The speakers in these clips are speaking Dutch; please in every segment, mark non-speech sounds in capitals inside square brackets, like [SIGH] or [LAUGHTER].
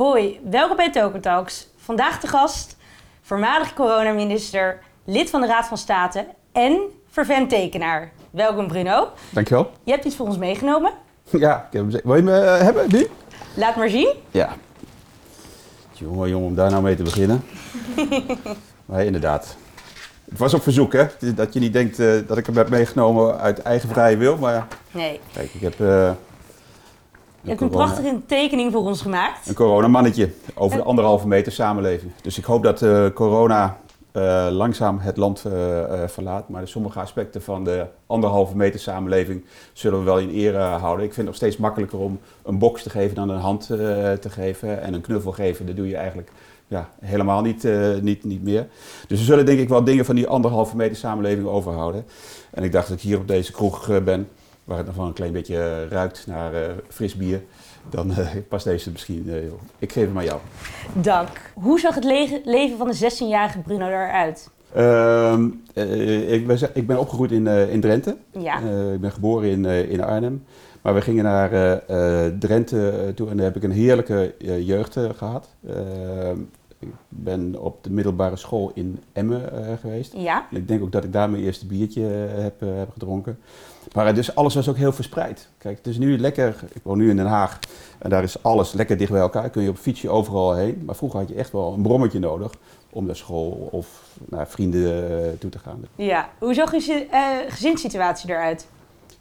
Hoi, welkom bij Token Talks. Vandaag de gast, voormalig coronaminister, lid van de Raad van State en vervent tekenaar. Welkom Bruno. Dankjewel. Je hebt iets voor ons meegenomen. [LAUGHS] Ja, ik heb hem, wil je me eh, hebben nu? Laat maar zien. Ja. Jongen, jongen, om daar nou mee te beginnen. [LAUGHS] maar inderdaad. Het was op verzoek, hè? Dat je niet denkt eh, dat ik hem heb meegenomen uit eigen vrije wil. Maar Nee, kijk, ik heb eh, je hebt een prachtige tekening voor ons gemaakt. een coronamannetje over de anderhalve meter samenleving. Dus ik hoop dat eh, corona eh, langzaam het land eh, verlaat. Maar sommige aspecten van de anderhalve meter samenleving zullen we wel in ere houden. Ik vind het nog steeds makkelijker om een box te geven dan een hand te geven. En een knuffel geven, dat doe je eigenlijk ja, helemaal niet, niet, niet meer. Dus we zullen denk ik wel dingen van die anderhalve meter samenleving overhouden. En ik dacht dat ik hier op deze kroeg ben, waar het nog wel een klein beetje eh, ruikt naar eh, fris bier. Dan eh, past deze misschien. joh. ik geef hem aan jou. Dank. Hoe zag het le- leven van de 16-jarige Bruno eruit? Ehm, eh, ik, ben, ik ben opgegroeid in, in Drenthe. Ja, ik ben geboren in, in Arnhem. Maar we gingen naar Drenthe toe en daar heb ik een heerlijke jeugd eh, gehad. Ehm, ik ben op de middelbare school in Emmen geweest. ja. En ik denk ook dat ik daar mijn eerste biertje heb, heb gedronken. Maar dus alles was ook heel verspreid. Kijk, het is nu lekker. Ik woon nu in Den Haag en daar is alles lekker dicht bij elkaar. Kun je op fietsje overal heen. Maar vroeger had je echt wel een brommetje nodig om naar school of naar vrienden eh, toe te gaan. ja. Hoe zag je eh, gezinssituatie eruit?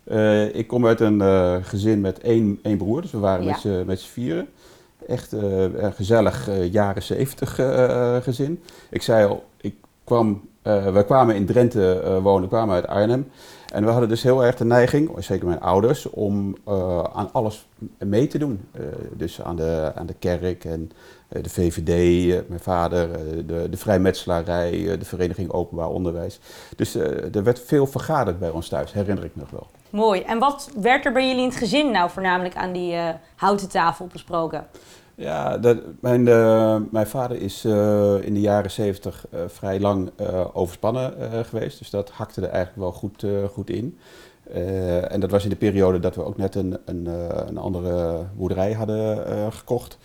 Eh, ik kom uit een eh, gezin met één, één broer, dus we waren Ja. met z'n- vieren. Echt een gezellig jaren zeventig gezin. Ik zei al, ik kwam, wij kwamen in Drenthe eh, wonen, kwamen uit Arnhem. En we hadden dus heel erg de neiging, zeker mijn ouders, om eh, aan alles mee te doen. Eh, dus aan de, aan de kerk en eh, de VVD, eh, mijn vader, eh, de, de vrijmetselarij, eh, de Vereniging Openbaar Onderwijs. Dus eh, er werd veel vergaderd bij ons thuis, herinner ik nog wel. Mooi. En wat werd er bij jullie in het gezin nou voornamelijk aan die eh, houten tafel besproken? Ja, dat, mijn, eh, mijn vader is eh, in de jaren zeventig eh, vrij lang overspannen geweest. Dus dat hakte er eigenlijk wel goed, goed in. En dat was in de periode dat we ook net een, een, een andere boerderij hadden gekocht.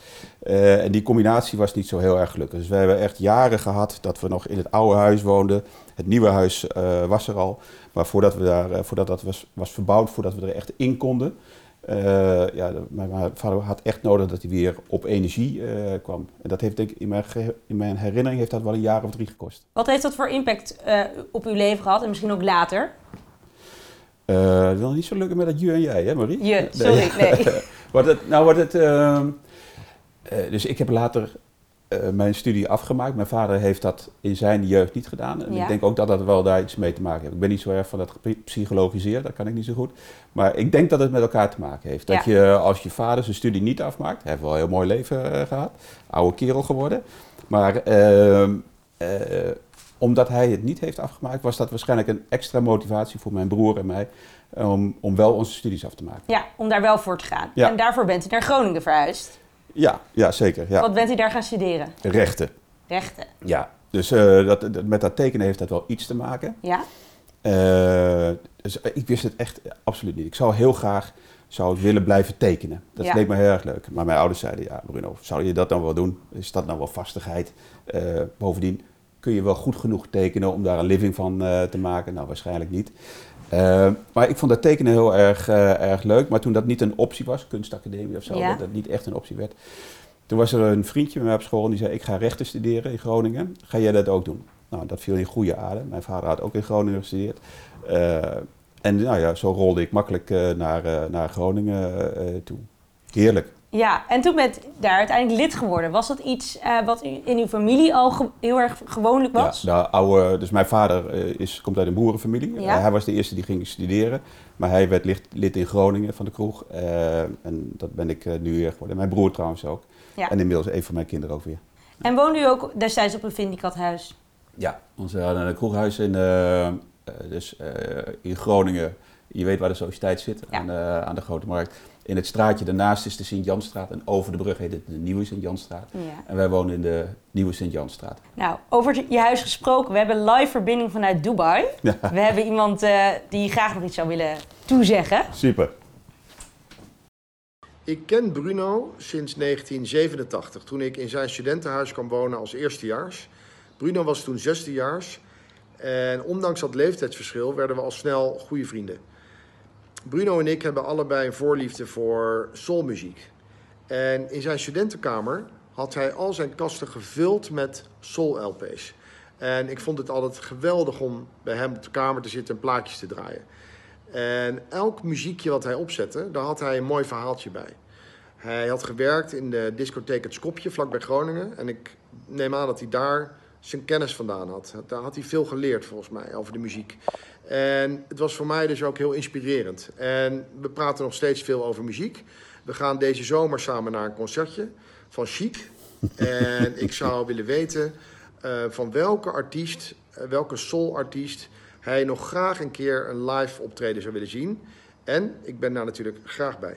En die combinatie was niet zo heel erg gelukkig. Dus we hebben echt jaren gehad dat we nog in het oude huis woonden. Het nieuwe huis was er al. Maar voordat, we daar, voordat dat was, was verbouwd, voordat we er echt in konden, ja, de- mijn, vader had echt nodig dat hij weer op energie eh, kwam. En dat heeft denk ik in mijn, in mijn herinnering heeft dat wel een jaar of drie gekost. Wat heeft dat voor impact eh, op uw leven gehad en misschien ook later? Eh, het wil niet zo lukken met dat je en jij, hè Marie? Je, sorry, nee. [LAUGHS] Het, nou wordt het... ehm, eh, dus ik heb later eh, mijn studie afgemaakt. Mijn vader heeft dat in zijn jeugd niet gedaan. En Ja. ik denk ook dat dat wel daar iets mee te maken heeft. Ik ben niet zo erg van dat gepsychologiseerd, dat kan ik niet zo goed. Maar ik denk dat het met elkaar te maken heeft. Dat Ja. je als je vader zijn studie niet afmaakt... Hij heeft wel een heel mooi leven eh, gehad. Oude kerel geworden. Maar... ehm, eh, omdat hij het niet heeft afgemaakt, was dat waarschijnlijk een extra motivatie voor mijn broer en mij om, om wel onze studies af te maken. Ja, om daar wel voor te gaan. Ja. En daarvoor bent u naar Groningen verhuisd. Ja, ja zeker. Ja. Wat bent u daar gaan studeren? Rechten. Rechten. Ja. Dus eh, dat, dat- met dat tekenen heeft dat wel iets te maken. Ja? Eh, dus ik wist het echt absoluut niet. Ik zou heel graag zou willen blijven tekenen. Dat Ja. leek me heel erg leuk. Maar mijn ouders zeiden, ja Bruno, zou je dat dan wel doen? Is dat nou wel vastigheid? Eh, bovendien, kun je wel goed genoeg tekenen om daar een living van eh, te maken? Nou, waarschijnlijk niet. Eh, maar ik vond dat tekenen heel erg, eh, erg leuk. Maar toen dat niet een optie was, kunstacademie of zo, Ja. dat dat niet echt een optie werd. Toen was er een vriendje bij mij op school en die zei, ik ga rechten studeren in Groningen. Ga jij dat ook doen? Nou, dat viel in goede aarde. Mijn vader had ook in Groningen gestudeerd. Eh, en nou ja, zo rolde ik makkelijk naar, naar Groningen toe. Heerlijk. Ja, en toen bent daar uiteindelijk lid geworden. Was dat iets eh, wat in uw familie al heel erg gewoonlijk was? Ja, de oude, dus mijn vader eh, is, komt uit een boerenfamilie. Ja. Eh, hij was de eerste die ging studeren. Maar hij werd lid, lid in Groningen van de kroeg. En dat ben ik nu weer geworden. Mijn broer trouwens ook. Ja. En inmiddels een van mijn kinderen ook weer. En woonde u ook destijds op een Vindicathuis? Ja, onze hadden een kroeghuis in, dus, eh, in Groningen. Je weet waar de sociëteit zit, Ja. aan, de, aan de Grote Markt. In het straatje daarnaast is de Sint-Janstraat en over de brug heet het de Nieuwe Sint-Janstraat. Ja. En wij wonen in de Nieuwe Sint-Janstraat. Nou, over je huis gesproken. We hebben live verbinding vanuit Dubai. Ja. We hebben iemand eh, die graag nog iets zou willen toezeggen. Super. Ik ken Bruno sinds 1987, toen ik in zijn studentenhuis kwam wonen als eerstejaars. Bruno was toen zesdejaars. En ondanks dat leeftijdsverschil werden we al snel goede vrienden. Bruno en ik hebben allebei een voorliefde voor soulmuziek. En in zijn studentenkamer had hij al zijn kasten gevuld met soul-LP's. En ik vond het altijd geweldig om bij hem op de kamer te zitten en plaatjes te draaien. En elk muziekje wat hij opzette, daar had hij een mooi verhaaltje bij. Hij had gewerkt in de discotheek Het Skopje, vlakbij Groningen. En ik neem aan dat hij daar zijn kennis vandaan had. Daar had hij veel geleerd, volgens mij, over de muziek. En het was voor mij dus ook heel inspirerend. En we praten nog steeds veel over muziek. We gaan deze zomer samen naar een concertje van Chic. En ik zou willen weten uh, van welke artiest, uh, welke soul-artiest, hij nog graag een keer een live optreden zou willen zien. En ik ben daar natuurlijk graag bij.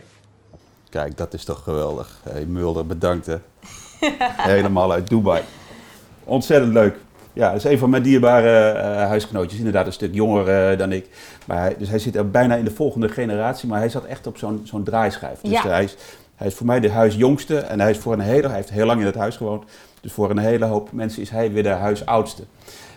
Kijk, dat is toch geweldig. Hey, Mulder, bedankt hè. [LAUGHS] Helemaal uit Dubai. Ontzettend leuk. Ja, dat is een van mijn dierbare uh, huisgenootjes. Inderdaad een stuk jonger uh, dan ik. Maar hij, dus hij zit er bijna in de volgende generatie. Maar hij zat echt op zo'n zo'n draaischijf. Dus Ja. hij, is, hij is voor mij de huisjongste. En hij, is voor een hele, hij heeft heel lang in het huis gewoond. Dus voor een hele hoop mensen is hij weer de huisoudste.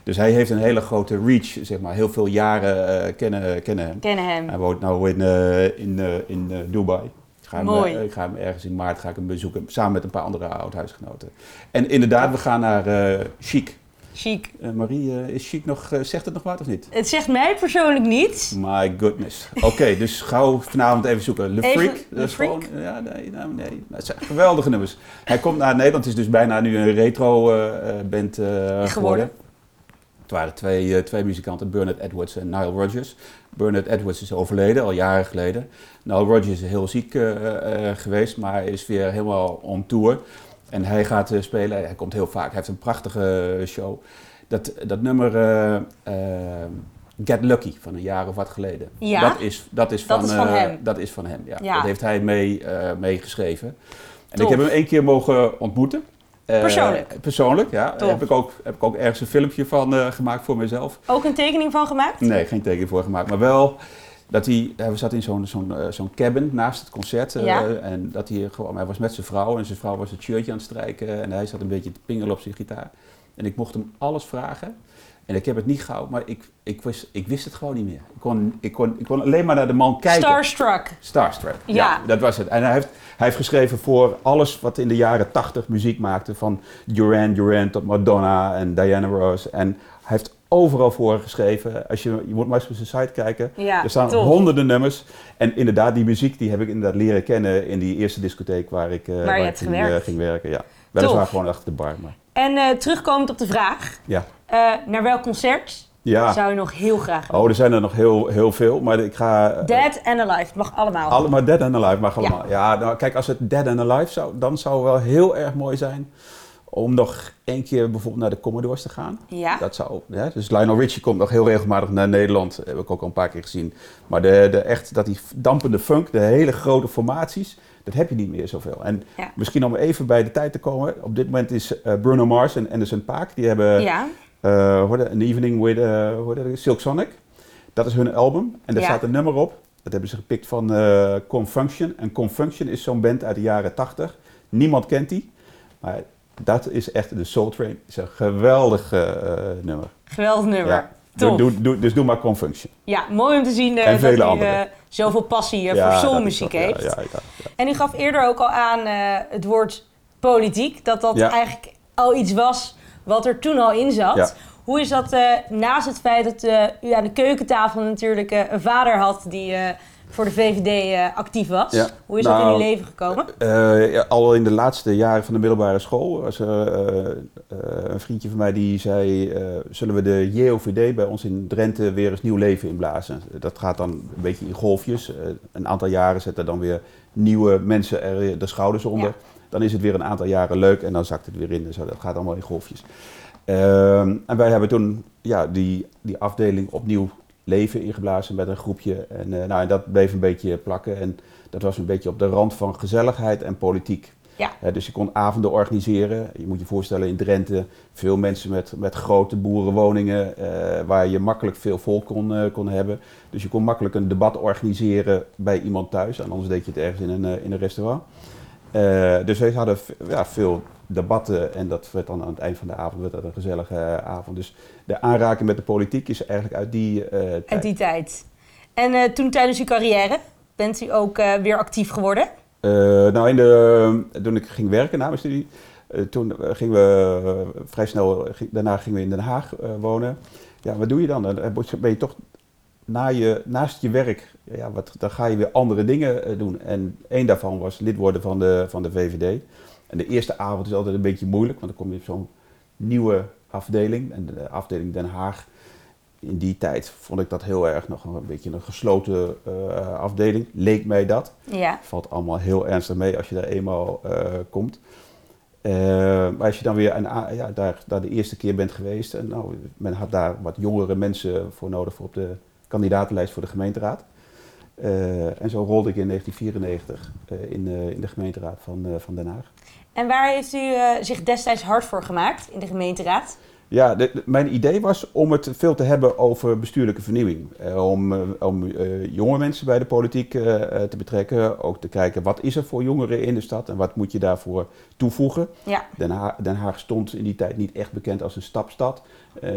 Dus hij heeft een hele grote reach, zeg maar. Heel veel jaren eh, kennen, kennen hem. Kennen hem. Hij woont nu in, eh, in, eh, in eh, Dubai. Ga, hem, Mooi. eh, ik ga hem ergens in maart ga ik hem bezoeken, samen met een paar andere oud-huisgenoten. En inderdaad, we gaan naar eh Chic. Chic. Eh, Marie, is Chic nog, zegt het nog wat of niet? Het zegt mij persoonlijk niet. My goodness. Oké, [LAUGHS] dus gauw vanavond even zoeken. Le Even Freak. Le dat is Freak? gewoon- ja, nee, nou, nee. Dat zijn geweldige nummers. Hij komt naar Nederland. Het is dus bijna nu een retro band geworden. Geworden. Het waren twee, eh, twee muzikanten, Bernard Edwards en Nile Rodgers. Bernard Edwards is overleden, al jaren geleden. Nile Rodgers is heel ziek eh, eh, geweest, maar is weer helemaal on tour. En hij gaat spelen, hij komt heel vaak, hij heeft een prachtige show. Dat, dat nummer Get Lucky van een jaar of wat geleden. Ja? Dat is, dat is Dat van, is van hem. Dat is van hem, ja. Ja. Dat heeft hij mee, meegeschreven. En Tof. ik heb hem één keer mogen ontmoeten. Eh, Persoonlijk? Persoonlijk, ja. Daar heb ik, ook, heb ik ook ergens een filmpje van eh, gemaakt voor mezelf. Ook een tekening van gemaakt? Nee, geen teken voor gemaakt. Maar wel dat hij, hij zat in zo'n zo'n eh, zo'n cabin naast het concert. eh. En dat hij gewoon, hij was met zijn vrouw en zijn vrouw was het shirtje aan het strijken. En hij zat een beetje te pingelen op zijn gitaar. En ik mocht hem alles vragen. En ik heb het niet gauw, maar ik, ik, wist, ik wist het gewoon niet meer. Ik kon, ik, kon, ik kon alleen maar naar de man kijken. Starstruck. Starstruck. Ja. Ja. dat was het. En hij heeft, hij heeft geschreven voor alles wat in de jaren 80 muziek maakte. Van Duran Duran tot Madonna en Diana Ross. En hij heeft overal voor geschreven. Als je, je moet maar eens op zijn site kijken. Ja, er staan tof. honderden nummers. En inderdaad, die muziek die heb ik inderdaad leren kennen in die eerste discotheek waar ik, eh, waar ik ging, eh, ging werken. Ja. Weliswaar gewoon achter de bar. Maar En eh, terugkomend op de vraag. ja. Eh, naar welk concert ja. zou je nog heel graag Oh, er zijn er nog heel, heel veel. Maar ik ga... eh, Dead and Alive. Het mag allemaal. Allemaal Dead and Alive mag allemaal. Ja, nou, kijk, als het Dead and Alive zou, dan zou het wel heel erg mooi zijn om nog één keer bijvoorbeeld naar de Commodores te gaan. Ja. Dat zou, ja, dus Lionel Richie komt nog heel regelmatig naar Nederland, heb ik ook al een paar keer gezien. Maar de, de echt, dat die dampende funk, de hele grote formaties, dat heb je niet meer zoveel. En Ja. misschien om even bij de tijd te komen, op dit moment is eh, Bruno Mars en Anderson Paak, die hebben Ja. Eh? An Evening with eh? Silk Sonic. Dat is hun album. En daar Ja. staat een nummer op. Dat hebben ze gepikt van eh Confunction. En Confunction is zo'n band uit de jaren 80. Niemand kent die. Maar dat is echt de Soul Train. is een geweldig nummer. Geweldig nummer. Ja. Doe, doe, doe- dus doe maar Confunction. Ja, mooi om te zien En dat u eh, zoveel passie Ja, voor soulmuziek heeft. Ja, ja. En u gaf eerder ook al aan het woord politiek. Dat dat eigenlijk al iets was wat er toen al in zat. Ja. Hoe is dat eh, naast het feit dat eh, u aan de keukentafel natuurlijk eh, een vader had die voor de VVD eh, actief was? Ja. Hoe is dat in Nou, uw leven gekomen? Eh, ja, al in de laatste jaren van de middelbare school was er eh, een vriendje van mij die zei: Zullen we de JOVD bij ons in Drenthe weer eens nieuw leven inblazen? Dat gaat dan een beetje in golfjes. Een aantal jaren zetten dan weer nieuwe mensen er de schouders onder. Ja. Dan is het weer een aantal jaren leuk en dan zakt het weer in. Dus dat gaat allemaal in golfjes. Ehm, en wij hebben toen ja, die, die afdeling opnieuw leven ingeblazen met een groepje. En, eh, nou, en dat bleef een beetje plakken. En dat was een beetje op de rand van gezelligheid en politiek. Ja. Dus je kon avonden organiseren. Je moet je voorstellen in Drenthe, veel mensen met, met grote boerenwoningen, eh, waar je makkelijk veel volk kon, eh, kon hebben. Dus je kon makkelijk een debat organiseren bij iemand thuis. En anders deed je het ergens in een, in een restaurant. Eh, dus we hadden ja, veel debatten en dat werd dan aan het eind van de avond werd dat een gezellige eh, avond. Dus de aanraking met de politiek is eigenlijk uit die eh, tijd. Uit die tijd. En toen tijdens uw carrière bent u ook weer actief geworden? Nou, in de, toen ik ging werken na mijn studie, toen gingen we vrij snel, ging- daarna gingen we in Den Haag wonen. Ja, wat doe je dan? Dan ben je toch na je, naast je werk, ja, wat, dan ga je weer andere dingen eh, doen. En één daarvan was lid worden van de, van de VVD. En de eerste avond is altijd een beetje moeilijk, want dan kom je op zo'n nieuwe afdeling. En de afdeling Den Haag, in die tijd vond ik dat heel erg nog een beetje een gesloten eh, afdeling. Leek mij dat. Ja. Valt allemaal heel ernstig mee als je daar eenmaal eh, komt. Maar als je dan weer een, ja, daar, daar de eerste keer bent geweest, en nou, men had daar wat jongere mensen voor nodig voor op de kandidatenlijst voor de gemeenteraad. Eh, en zo rolde ik in 1994 eh, in, de- in de gemeenteraad van, eh, van Den Haag. En waar heeft u eh, zich destijds hard voor gemaakt in de gemeenteraad? Ja, de- de- mijn idee was om het veel te hebben over bestuurlijke vernieuwing. Eh, om eh, om eh, jonge mensen bij de politiek te betrekken. Ook te kijken wat is er voor jongeren in de stad en wat moet je daarvoor toevoegen. Ja. Den Haag, Den Haag stond in die tijd niet echt bekend als een stapstad.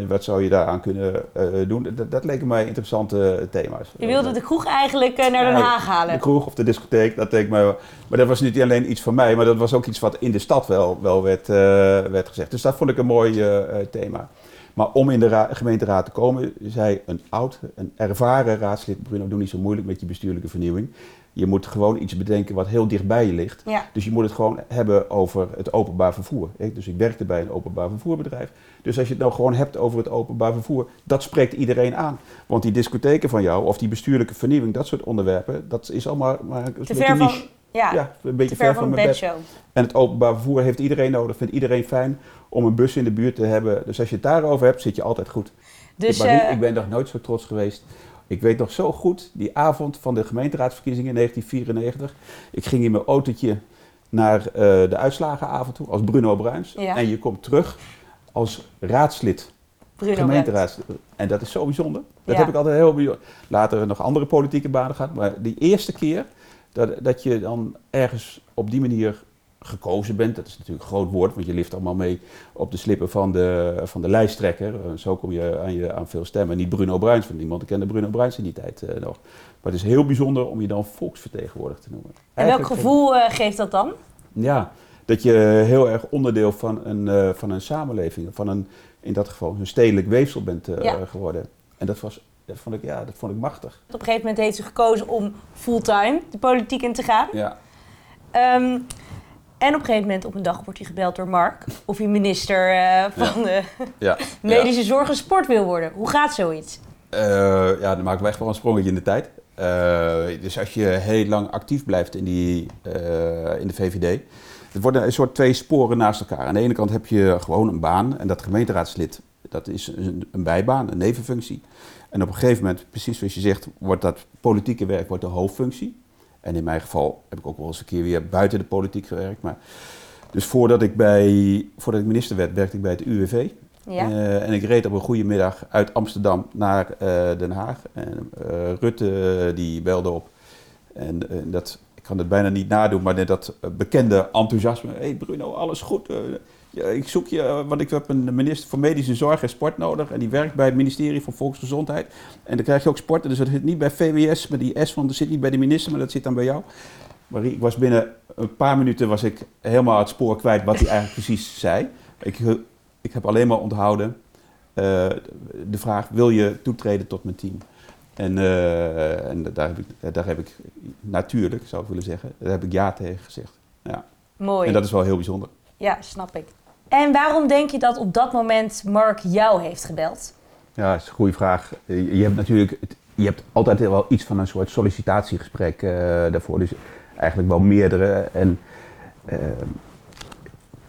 Wat zou je daaraan kunnen doen? Dat, dat leken mij interessante thema's. U wilde de kroeg eigenlijk naar Den Haag halen. De kroeg of de discotheek, dat leek mij wel. Maar dat was niet alleen iets van mij, maar dat was ook iets wat in de stad wel, wel werd, werd gezegd. Dus dat vond ik een mooi eh, thema. Maar om in de ra- gemeenteraad te komen, zei een oud, een ervaren raadslid, Bruno, doe niet zo moeilijk met je bestuurlijke vernieuwing. Je moet gewoon iets bedenken wat heel dichtbij je ligt. Ja. Dus je moet het gewoon hebben over het openbaar vervoer. Dus ik werkte bij een openbaar vervoerbedrijf. Dus als je het nou gewoon hebt over het openbaar vervoer, dat spreekt iedereen aan. Want die discotheken van jou, of die bestuurlijke vernieuwing, dat soort onderwerpen, dat is allemaal maar een Te beetje ver van, niche. Ja, Ja, een beetje te ver van mijn bed. En het openbaar vervoer heeft iedereen nodig, vindt iedereen fijn om een bus in de buurt te hebben. Dus als je het daarover hebt, zit je altijd goed. Dus Marie, eh, ik ben nog nooit zo trots geweest. Ik weet nog zo goed, die avond van de gemeenteraadsverkiezingen in 1994. Ik ging in mijn autootje naar eh, de uitslagenavond toe als Bruno Bruins. Ja. En je komt terug als raadslid, Bruno gemeenteraadslid. En dat is zo bijzonder. Dat Ja. heb ik altijd heel bijzonder. Later nog andere politieke banen gehad. Maar die eerste keer dat, dat je dan ergens op die manier gekozen bent. Dat is natuurlijk een groot woord, want je lift allemaal mee op de slippen van de, van de lijsttrekker. En Zo kom je aan, je aan veel stemmen. Niet Bruno Bruins, want niemand kende Bruno Bruins in die tijd eh, nog. Maar het is heel bijzonder om je dan volksvertegenwoordiger te noemen. En welk gevoel eh, geeft dat dan? Ja, dat je heel erg onderdeel van een, eh, van een samenleving, van een, in dat geval een stedelijk weefsel bent eh, Ja. geworden. En dat, was, dat, vond ik, ja, dat vond ik machtig. Op een gegeven moment heeft u gekozen om fulltime de politiek in te gaan. Ja. Ehm, en op een gegeven moment op een dag wordt u gebeld door Mark of u minister eh, van de Ja. [LAUGHS] medische zorg en sport wil worden. Hoe gaat zoiets? Eh, ja, dan maken we echt wel een sprongetje in de tijd. Eh, dus als je heel lang actief blijft in, die, eh, in de VVD, het worden een soort twee sporen naast elkaar. Aan de ene kant heb je gewoon een baan en dat gemeenteraadslid, dat is een, een bijbaan, een nevenfunctie. En op een gegeven moment, precies zoals je zegt, wordt dat politieke werk wordt de hoofdfunctie. En in mijn geval heb ik ook wel eens een keer weer buiten de politiek gewerkt. Maar dus voordat ik, bij, voordat ik minister werd, werkte ik bij het UWV. Ja. Eh, en ik reed op een goede middag uit Amsterdam naar eh, Den Haag. En eh, Rutte die belde op. En dat, ik kan het bijna niet nadoen, maar net dat bekende enthousiasme. Hé hey Bruno, alles goed. Eh, ja, ik zoek je, eh, want ik heb een minister voor Medische Zorg en Sport nodig. En die werkt bij het ministerie van Volksgezondheid. En dan krijg je ook sport. Dus dat zit niet bij VWS, maar die S van, dat zit niet bij de minister, maar dat zit dan bij jou. Marie, ik was binnen een paar minuten was ik helemaal het spoor kwijt wat hij eigenlijk [LAUGHS] precies zei. Ik, ik heb alleen maar onthouden eh, de vraag, wil je toetreden tot mijn team? En, eh, en daar, heb ik, daar heb ik natuurlijk, zou ik willen zeggen, daar heb ik ja tegen gezegd. Ja. Mooi. En dat is wel heel bijzonder. Ja, snap ik. En waarom denk je dat op dat moment Mark jou heeft gebeld? Ja, dat is een goede vraag. Je hebt natuurlijk, je hebt altijd wel iets van een soort sollicitatiegesprek eh, daarvoor. Dus eigenlijk wel meerdere. En eh,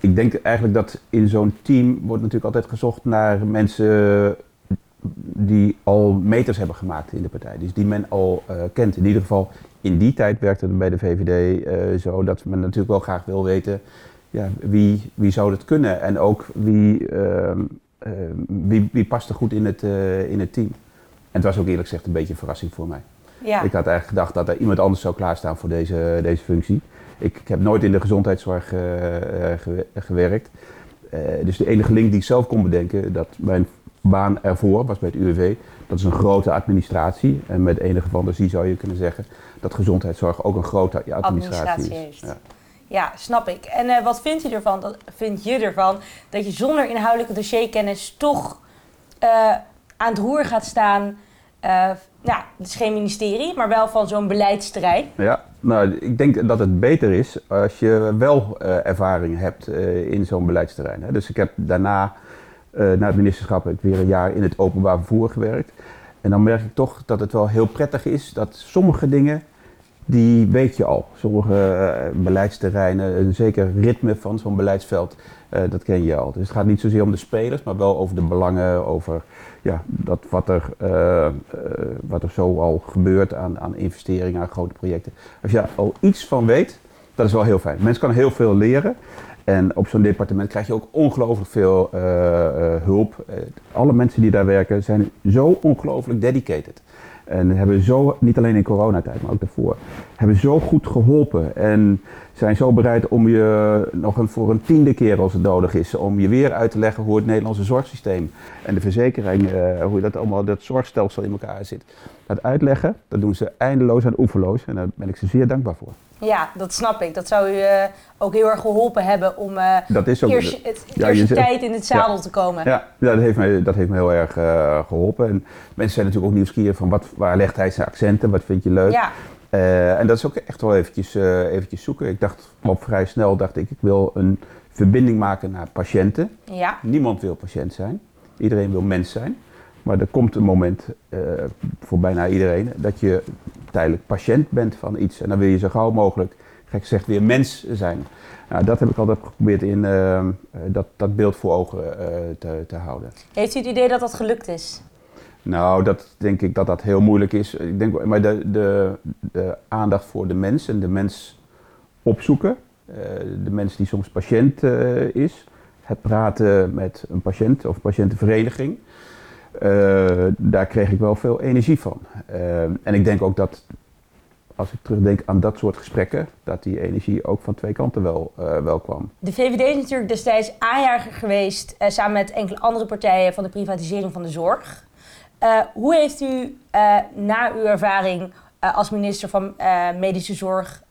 ik denk eigenlijk dat in zo'n team wordt natuurlijk altijd gezocht naar mensen die al meters hebben gemaakt in de partij. Dus die men al kent. In ieder geval in die tijd werkte het bij de VVD zo dat men natuurlijk wel graag wil weten ja, wie, wie zou dat kunnen en ook wie, ehm, wie, wie past er goed in het, in het team. En het was ook eerlijk gezegd een beetje een verrassing voor mij. Ja. Ik had eigenlijk gedacht dat er iemand anders zou klaarstaan voor deze, deze functie. Ik, ik heb nooit in de gezondheidszorg uh, gewerkt. Uh, dus de enige link die ik zelf kon bedenken, dat mijn baan ervoor was bij het UWV, dat is een grote administratie. En met enige fantasie zou je kunnen zeggen dat gezondheidszorg ook een grote administratie, administratie is. Ja. Ja. snap ik. En wat vind je, ervan, dat, vind je ervan dat je zonder inhoudelijke dossierkennis toch aan het roer gaat staan uh, nou, het is geen ministerie, maar wel van zo'n beleidsterrein. Ja, nou, ik denk dat het beter is als je wel ervaring hebt in zo'n beleidsterrein. Hè. Dus ik heb daarna, na het ministerschap, ik weer een jaar in het openbaar vervoer gewerkt. En dan merk ik toch dat het wel heel prettig is dat sommige dingen, die weet je al. Sommige beleidsterreinen, een zeker ritme van zo'n beleidsveld, dat ken je al. Dus het gaat niet zozeer om de spelers, maar wel over de belangen, over ja, dat wat, er, uh, wat er zo al gebeurt aan, aan investeringen, aan grote projecten. Als je daar al iets van weet, dat is wel heel fijn. Mensen kan heel veel leren. En op zo'n departement krijg je ook ongelooflijk veel hulp. alle mensen die daar werken zijn zo ongelooflijk dedicated. En hebben zo, niet alleen in coronatijd, maar ook daarvoor, hebben zo goed geholpen. En zijn zo bereid om je nog een, voor een tiende keer als het nodig is, om je weer uit te leggen hoe het Nederlandse zorgsysteem en de verzekering, uh, hoe dat allemaal, dat zorgstelsel in elkaar zit. Dat uitleggen, dat doen ze eindeloos en oeverloos. En daar ben ik ze zeer dankbaar voor. Ja, dat snap ik. Dat zou u uh, ook heel erg geholpen hebben om uh, dat is ook, eerst, het, ja, in het zadel te komen. Ja, dat, heeft me, dat heeft me heel erg uh, geholpen. En mensen zijn natuurlijk ook nieuwsgierig van wat, waar legt hij zijn accenten, wat vind je leuk. Ja. En dat is ook echt wel eventjes, eventjes zoeken. Ik dacht op vrij snel, dacht ik, ik wil een verbinding maken naar patiënten. Ja. Niemand wil patiënt zijn. Iedereen wil mens zijn. Maar er komt een moment uh, voor bijna iedereen dat je tijdelijk patiënt bent van iets. En dan wil je zo gauw mogelijk, gek gezegd, weer mens zijn. Nou, dat heb ik altijd geprobeerd in dat, dat beeld voor ogen te, te houden. Heeft u het idee dat dat gelukt is? Nou, dat denk ik dat dat heel moeilijk is. Ik denk, maar de, de, aandacht voor de mens en de mens opzoeken. de mens die soms patiënt is. Het praten met een patiënt of patiëntenvereniging. Uh, daar kreeg ik wel veel energie van. En ik denk ook dat, als ik terugdenk aan dat soort gesprekken, dat die energie ook van twee kanten wel, wel kwam. De VVD is natuurlijk destijds aanjager geweest, samen met enkele andere partijen, van de privatisering van de zorg. Hoe heeft u na uw ervaring als minister van Medische Zorg,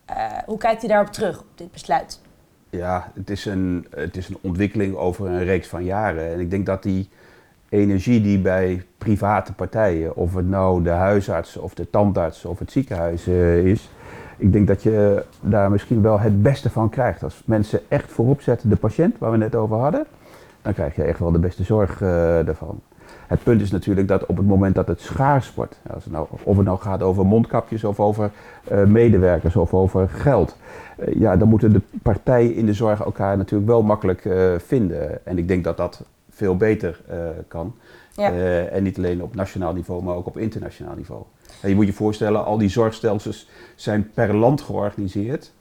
hoe kijkt u daarop terug, op dit besluit? Ja, het is, een, het is een ontwikkeling over een reeks van jaren. En ik denk dat die energie die bij private partijen, of het nou de huisarts of de tandarts of het ziekenhuis is, ik denk dat je daar misschien wel het beste van krijgt. Als mensen echt voorop zetten de patiënt, waar we net over hadden, dan krijg je echt wel de beste zorg ervan. Het punt is natuurlijk dat op het moment dat het schaars wordt, als het nou, of het nou gaat over mondkapjes of over uh, medewerkers of over geld, ja, dan moeten de partijen in de zorg elkaar natuurlijk wel makkelijk vinden. En ik denk dat dat veel beter kan. En niet alleen op nationaal niveau, maar ook op internationaal niveau. En je moet je voorstellen, al die zorgstelsels zijn per land georganiseerd.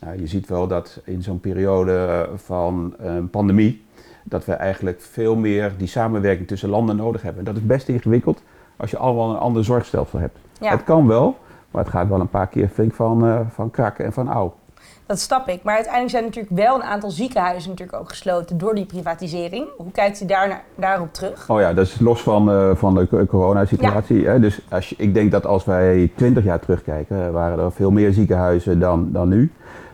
Nou, je ziet wel dat in zo'n periode van een pandemie, dat we eigenlijk veel meer die samenwerking tussen landen nodig hebben. En dat is best ingewikkeld als je allemaal een ander zorgstelsel hebt. Ja. Het kan wel, maar het gaat wel een paar keer flink van, uh, van kraken en van ouw. Dat snap ik. Maar uiteindelijk zijn natuurlijk wel een aantal ziekenhuizen natuurlijk ook gesloten door die privatisering. Hoe kijkt u daar daarop terug? Oh ja, dat is los van, uh, van de coronasituatie. Ja. Dus als je, ik denk dat als wij twintig jaar terugkijken, waren er veel meer ziekenhuizen dan, dan nu.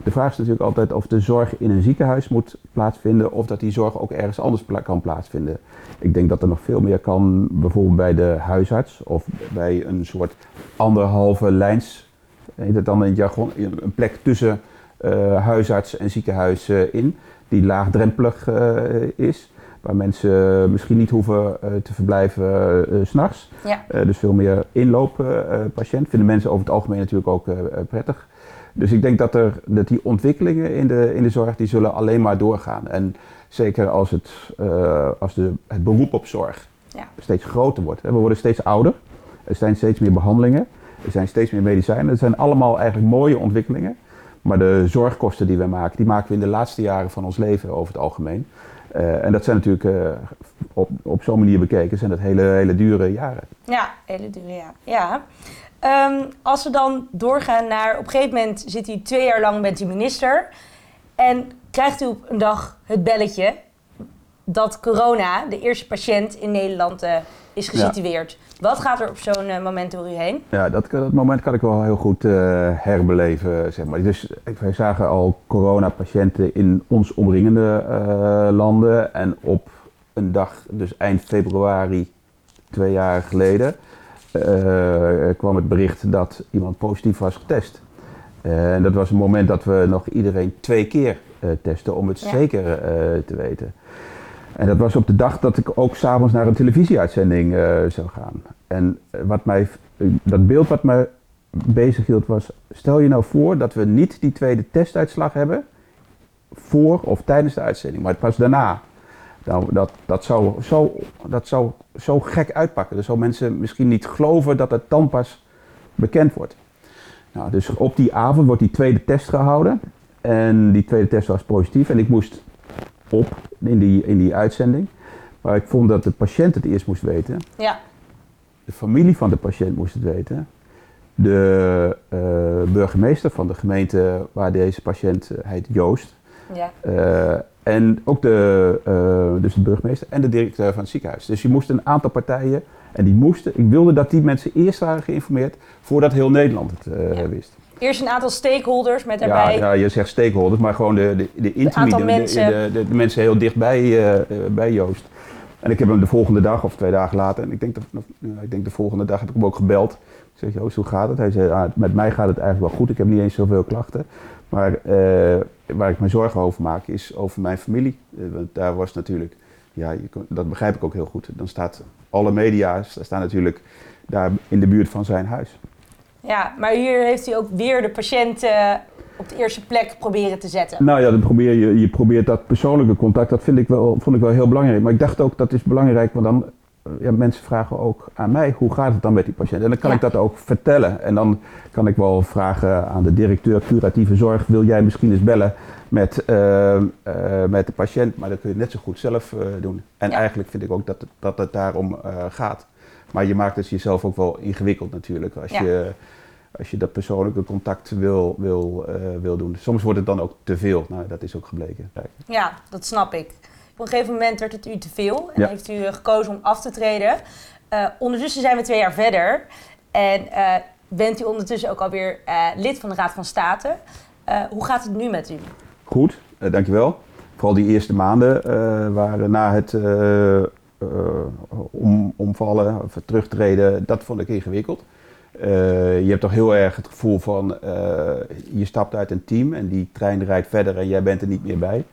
De vraag is natuurlijk altijd of de zorg in een ziekenhuis moet plaatsvinden of dat die zorg ook ergens anders kan plaatsvinden. Ik denk dat er nog veel meer kan, bijvoorbeeld bij de huisarts of bij een soort anderhalve lijns, heet het dan in het jargon, een plek tussen uh, huisarts en ziekenhuis uh, in, die laagdrempelig uh, is. Waar mensen misschien niet hoeven te verblijven s s'nachts. Ja. dus veel meer inlooppatiënt. Vinden mensen over het algemeen natuurlijk ook prettig. Dus ik denk dat, er, dat die ontwikkelingen in de, in de zorg die zullen alleen maar doorgaan. En zeker als, het, als de, het beroep op zorg Ja. steeds groter wordt. We worden steeds ouder, er zijn steeds meer behandelingen, er zijn steeds meer medicijnen. Dat zijn allemaal eigenlijk mooie ontwikkelingen. Maar de zorgkosten die we maken, die maken we in de laatste jaren van ons leven over het algemeen. Eh, en dat zijn natuurlijk eh, op, op zo'n manier bekeken, zijn dat hele, hele dure jaren. Ja, hele dure ja. ja. Ehm, als we dan doorgaan naar, op een gegeven moment zit u twee jaar lang, bent u minister. En krijgt u op een dag het belletje dat corona, de eerste patiënt in Nederland, eh, is gesitueerd. Wat gaat er op zo'n eh, moment door u heen? Ja, dat, dat moment kan ik wel heel goed eh, herbeleven, zeg maar. Dus wij zagen al coronapatiënten in ons omringende eh, landen. En op een dag, dus eind februari, twee jaar geleden, kwam het bericht dat iemand positief was getest. En dat was een moment dat we nog iedereen twee keer testen om het Ja. zeker te weten. En dat was op de dag dat ik ook s'avonds naar een televisieuitzending eh, zou gaan. En eh, wat mij, dat beeld wat mij bezig hield was, stel je nou voor dat we niet die tweede testuitslag hebben voor of tijdens de uitzending, maar pas daarna. Nou, dat, dat, zou zo, dat zou zo gek uitpakken. Dan zou mensen misschien niet geloven dat het dan pas bekend wordt. Nou, dus op die avond wordt die tweede test gehouden. En die tweede test was positief. En ik moest op in die, in die uitzending. Maar ik vond dat de patiënt het eerst moest weten. Ja, De familie van de patiënt moest het weten. De eh, burgemeester van de gemeente waar deze patiënt eh, heet Joost. ja, Eh, en ook de, dus de burgemeester en de directeur van het ziekenhuis. Dus je moest een aantal partijen, en die moesten, ik wilde dat die mensen eerst waren geïnformeerd voordat heel Nederland het Ja. wist. Eerst een aantal stakeholders met Ja, daarbij. ja, je zegt stakeholders, maar gewoon de, de, de intimie, de, mensen. de, de- de mensen heel dichtbij eh, eh, bij Joost. En ik heb hem de volgende dag of twee dagen later, en ik denk, dat, nou, ik denk de volgende dag heb ik hem ook gebeld. Ik zeg, Joost, hoe gaat het? Hij zei, ah, met mij gaat het eigenlijk wel goed, ik heb niet eens zoveel klachten. Maar eh, waar ik me zorgen over maak is over mijn familie. Eh, want daar was natuurlijk, ja, je dat begrijp ik ook heel goed. Dan staat alle media staan natuurlijk daar in de buurt van zijn huis. Ja, maar hier heeft u ook weer de patiënt op de eerste plek proberen te zetten. Nou ja, dan probeer je, je probeert dat persoonlijke contact, dat vind ik wel, vond ik wel heel belangrijk. Maar ik dacht ook dat is belangrijk, want dan, eh, ja, mensen vragen ook aan mij, hoe gaat het dan met die patiënt? En dan kan Ja. ik dat ook vertellen. En dan kan ik wel vragen aan de directeur curatieve zorg, wil jij misschien eens bellen met, eh, eh, met de patiënt? Maar dat kun je net zo goed zelf doen. En Ja. eigenlijk vind ik ook dat het, dat het daarom gaat. Maar je maakt het jezelf ook wel ingewikkeld natuurlijk, als Ja. je als je dat persoonlijke contact wil, wil, eh, wil doen. Soms wordt het dan ook te veel. Nou, dat is ook gebleken. Ja, dat snap ik. Op een gegeven moment werd het u te veel en Ja. heeft u gekozen om af te treden. Eh, ondertussen zijn we twee jaar verder en eh, bent u ondertussen ook alweer lid van de Raad van State. Hoe gaat het nu met u? Goed, dankjewel. Vooral die eerste maanden waren na het om, omvallen of terugtreden, dat vond ik ingewikkeld. Eh, je hebt toch heel erg het gevoel van eh, je stapt uit een team en die trein rijdt verder en jij bent er niet meer bij.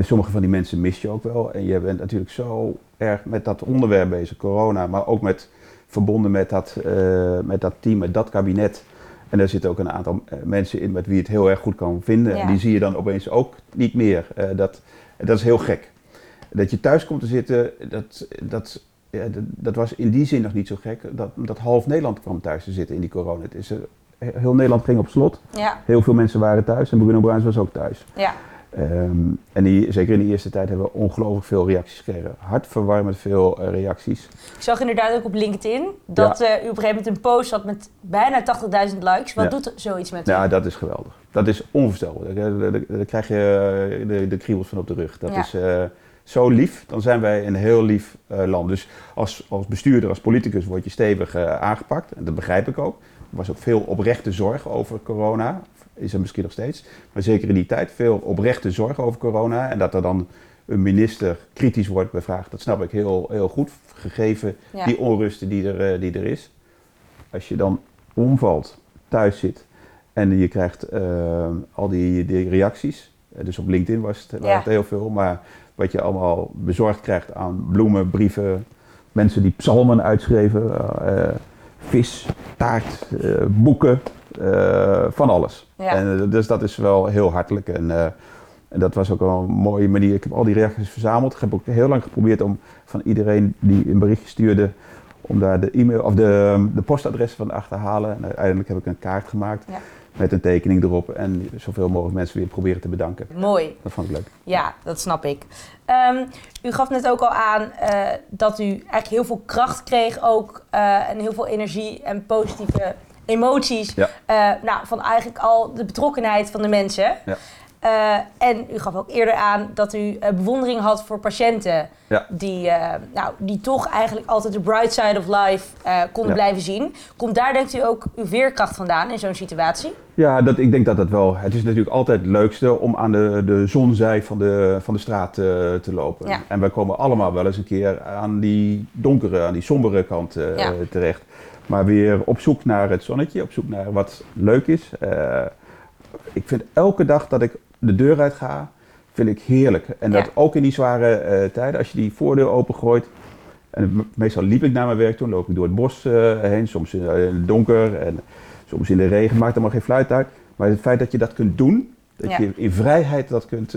Sommige van die mensen mis je ook wel. En je bent natuurlijk zo erg met dat onderwerp bezig, corona, maar ook met, verbonden met dat, eh, met dat team, met dat kabinet. En daar zitten ook een aantal eh, mensen in met wie je het heel erg goed kan vinden. Ja. En die zie je dan opeens ook niet meer. Eh, dat, dat is heel gek. Dat je thuis komt te zitten, dat, dat, ja, dat, dat was in die zin nog niet zo gek. Dat, dat half Nederland kwam thuis te zitten in die corona. Het is, eh, heel Nederland ging op slot. Ja, Heel veel mensen waren thuis en Bruno Bruins was ook thuis. ja, Ehm, en die, zeker in de eerste tijd hebben we ongelooflijk veel reacties gekregen. Hartverwarmend veel eh, reacties. ik zag inderdaad ook op LinkedIn dat eh, u op een gegeven moment een post had met bijna 80.000 likes. Wat Ja. doet zoiets met u? Ja, dat is geweldig. Dat is onvoorstelbaar. Daar, daar- daar- daar krijg je de, de kriebels van op de rug. Dat Ja. is zo lief. Dan zijn wij een heel lief eh, land. Dus als, als bestuurder, als politicus word je stevig eh, aangepakt. En dat begrijp ik ook. Er was ook veel oprechte zorg over corona. Is er misschien nog steeds. Maar zeker in die tijd veel oprechte zorg over corona. En dat er dan een minister kritisch wordt bevraagd. Dat snap ik heel, heel goed. Gegeven Ja. die onrust die er, eh, die er is. Als je dan omvalt, thuis zit en je krijgt al die, die reacties. Dus op LinkedIn was het, Ja. het heel veel. Maar wat je allemaal bezorgd krijgt aan bloemen, brieven, mensen die psalmen uitschreven, eh, vis, taart, eh, boeken, eh, van alles. Ja. En, eh, dus dat is wel heel hartelijk. En, eh, En dat was ook wel een mooie manier. Ik heb al die reacties verzameld. Ik heb ook heel lang geprobeerd om van iedereen die een berichtje stuurde, om daar de e-mail of de, de postadressen van te achterhalen. En uiteindelijk heb ik een kaart gemaakt Ja. Met een tekening erop en zoveel mogelijk mensen weer proberen te bedanken. Mooi. Dat vond ik leuk. Ja, dat snap ik. Ehm, u gaf net ook al aan eh, dat u eigenlijk heel veel kracht kreeg ook eh, en heel veel energie en positieve emoties Ja. eh, nou, van eigenlijk al de betrokkenheid van de mensen. Ja. Eh, en u gaf ook eerder aan dat u eh, bewondering had voor patiënten Ja. die, eh, nou, die toch eigenlijk altijd de bright side of life konden Ja. blijven zien. Komt daar denkt u ook uw veerkracht vandaan in zo'n situatie? Ja, dat, ik denk dat dat wel. Het is natuurlijk altijd het leukste om aan de, de zonzij van de, van de straat te lopen. Ja. En wij komen allemaal wel eens een keer aan die donkere, aan die sombere kant Ja. terecht. Maar weer op zoek naar het zonnetje, op zoek naar wat leuk is. Ik vind elke dag dat ik de deur uit ga, vind ik heerlijk. En dat Ja. ook in die zware eh, tijden, als je die voordeur opengooit. En me- meestal liep ik naar mijn werk toe, loop ik door het bos eh, heen, soms in, eh, in het donker en soms in de regen, maakt allemaal geen fluit uit. Maar het feit dat je dat kunt doen, dat Ja. je in vrijheid dat kunt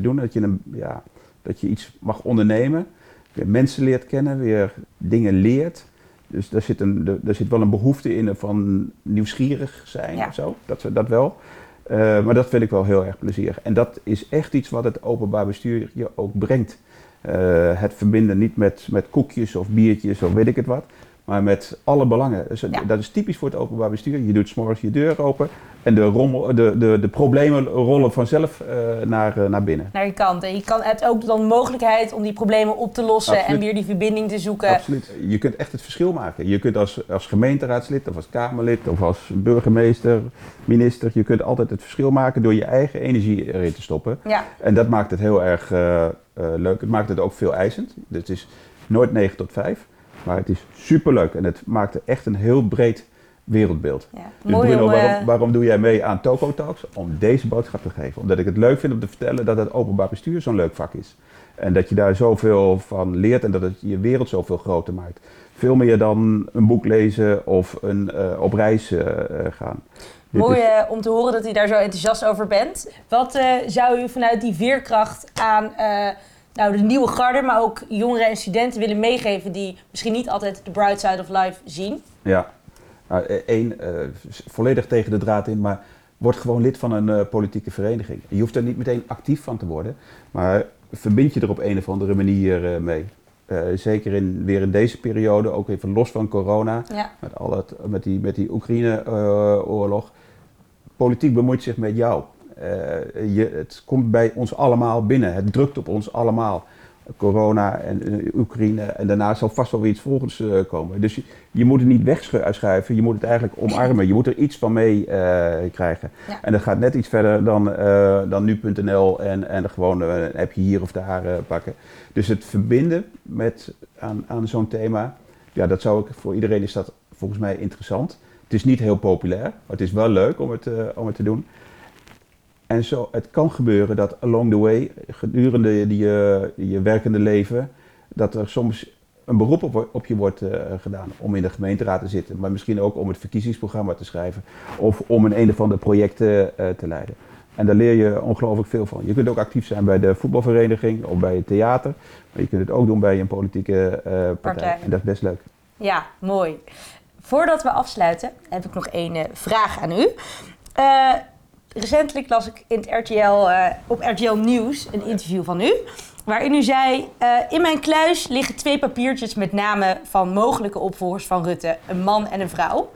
doen, dat je, een, ja, dat je iets mag ondernemen, weer mensen leert kennen, weer dingen leert. Dus daar zit, een, daar zit wel een behoefte in van nieuwsgierig zijn Ja. of zo, dat, dat wel. Eh, maar dat vind ik wel heel erg plezierig. En dat is echt iets wat het openbaar bestuur je ook brengt. Eh, het verbinden niet met, met koekjes of biertjes of weet ik het wat, maar met alle belangen. Dus Ja. Dat is typisch voor het openbaar bestuur. Je doet 's morgens je deur open en de, rommel, de, de, de problemen rollen vanzelf eh, naar, eh, naar binnen. Naar je kant. En je kan het ook dan mogelijkheid om die problemen op te lossen Absoluut. en weer die verbinding te zoeken. Absoluut. Je kunt echt het verschil maken. Je kunt als, als gemeenteraadslid of als Kamerlid of als burgemeester, minister, je kunt altijd het verschil maken door je eigen energie erin te stoppen. Ja, En dat maakt het heel erg eh, leuk. Het maakt het ook veel eisend. Het is nooit 9 tot 5, maar het is superleuk. En het maakt echt een heel breed wereldbeeld. ja. Dus mooi Bruno, om... waarom, eh, waarom doe jij mee aan Toco Talks? Om deze boodschap te geven. Omdat ik het leuk vind om te vertellen dat het openbaar bestuur zo'n leuk vak is. En dat je daar zoveel van leert en dat het je wereld zoveel groter maakt. Veel meer dan een boek lezen of een, eh, op reis eh, gaan. Mooi is- om te horen dat u daar zo enthousiast over bent. Wat zou u vanuit die veerkracht aan nou, de nieuwe garde, maar ook jongeren en studenten willen meegeven die misschien niet altijd de bright side of life zien? Ja, één, volledig tegen de draad in, maar word gewoon lid van een eh, politieke vereniging. Je hoeft er niet meteen actief van te worden, maar verbind je er op een of andere manier eh, mee. Eh, zeker in, weer in deze periode, ook even los van corona, Ja, met, al het, met die, met die Oekraïne-oorlog. Politiek bemoeit zich met jou. Eh, je, het komt bij ons allemaal binnen. Het drukt op ons allemaal. Corona en eh, Oekraïne. En daarna zal vast wel weer iets volgens eh, komen. Dus je, je moet het niet wegschuiven. Je moet het eigenlijk omarmen. Je moet er iets van mee krijgen. Ja. En dat gaat net iets verder dan, dan nu.nl en, en gewoon een appje hier of daar pakken. Dus het verbinden met, aan, aan zo'n thema. Ja, dat zou ik voor iedereen is dat volgens mij interessant. Het is niet heel populair, maar het is wel leuk om het, om het te doen. En zo, het kan gebeuren dat along the way, gedurende je, je, je werkende leven, dat er soms een beroep op, op je wordt eh, gedaan om in de gemeenteraad te zitten. Maar misschien ook om het verkiezingsprogramma te schrijven of om een een of ander project eh, eh, te leiden. En daar leer je ongelooflijk veel van. Je kunt ook actief zijn bij de voetbalvereniging of bij het theater. Maar je kunt het ook doen bij een politieke eh, partij. Partij. En dat is best leuk. ja mooi. Voordat we afsluiten, heb ik nog één eh, vraag aan u. Recentelijk las ik in het RTL, eh, op RTL Nieuws een interview van u. Waarin u zei: eh, In mijn kluis liggen twee papiertjes met namen van mogelijke opvolgers van Rutte: een man en een vrouw.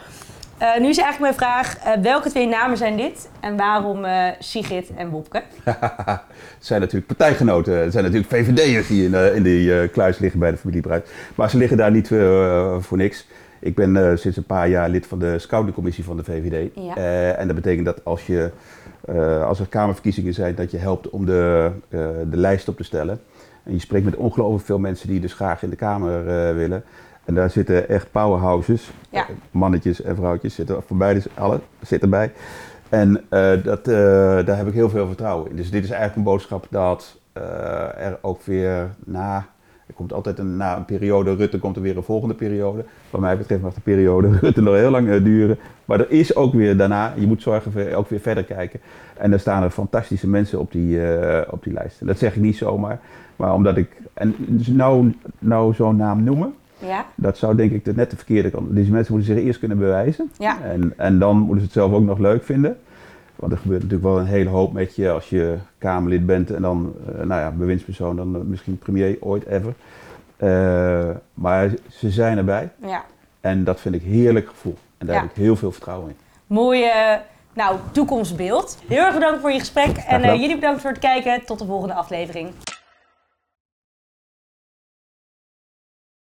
Eh, nu is eigenlijk mijn vraag: welke twee namen zijn dit en waarom Sigrid en Wopke? Het [LAUGHS] zijn natuurlijk partijgenoten. Het zijn natuurlijk VVD'ers die in, in die kluis liggen bij de familie Bruid. Maar ze liggen daar niet voor niks. Ik ben eh, sinds een paar jaar lid van de scoutingcommissie van de VVD. Ja. Eh, en dat betekent dat als, je, eh, als er kamerverkiezingen zijn, dat je helpt om de, de lijst op te stellen. En je spreekt met ongelooflijk veel mensen die dus graag in de Kamer willen. En daar zitten echt powerhouses. Ja. Mannetjes en vrouwtjes zitten voor beide, alle zitten bij. En dat, daar heb ik heel veel vertrouwen in. Dus dit is eigenlijk een boodschap dat er ook weer na Er komt altijd een, na een periode Rutte komt er weer een volgende periode. Wat mij betreft mag de periode [LAUGHS] Rutte nog heel lang eh, duren. Maar er is ook weer daarna, je moet zorgen voor ook weer verder kijken. En er staan er fantastische mensen op die, eh, op die lijst. En dat zeg ik niet zomaar. Maar omdat ik, en dus nou, nou zo'n naam noemen, Ja? dat zou denk ik de, net de verkeerde kant. Deze mensen moeten zich eerst kunnen bewijzen. Ja. En, en dan moeten ze het zelf ook nog leuk vinden. Want er gebeurt natuurlijk wel een hele hoop met je als je Kamerlid bent en dan, eh, nou ja, bewindspersoon, dan eh, misschien premier ooit ever. Eh, maar ze zijn erbij Ja. en dat vind ik een heerlijk gevoel. En daar Ja. heb ik heel veel vertrouwen in. Mooie nou, toekomstbeeld. Heel erg bedankt voor je gesprek. En jullie bedankt voor het kijken. Tot de volgende aflevering.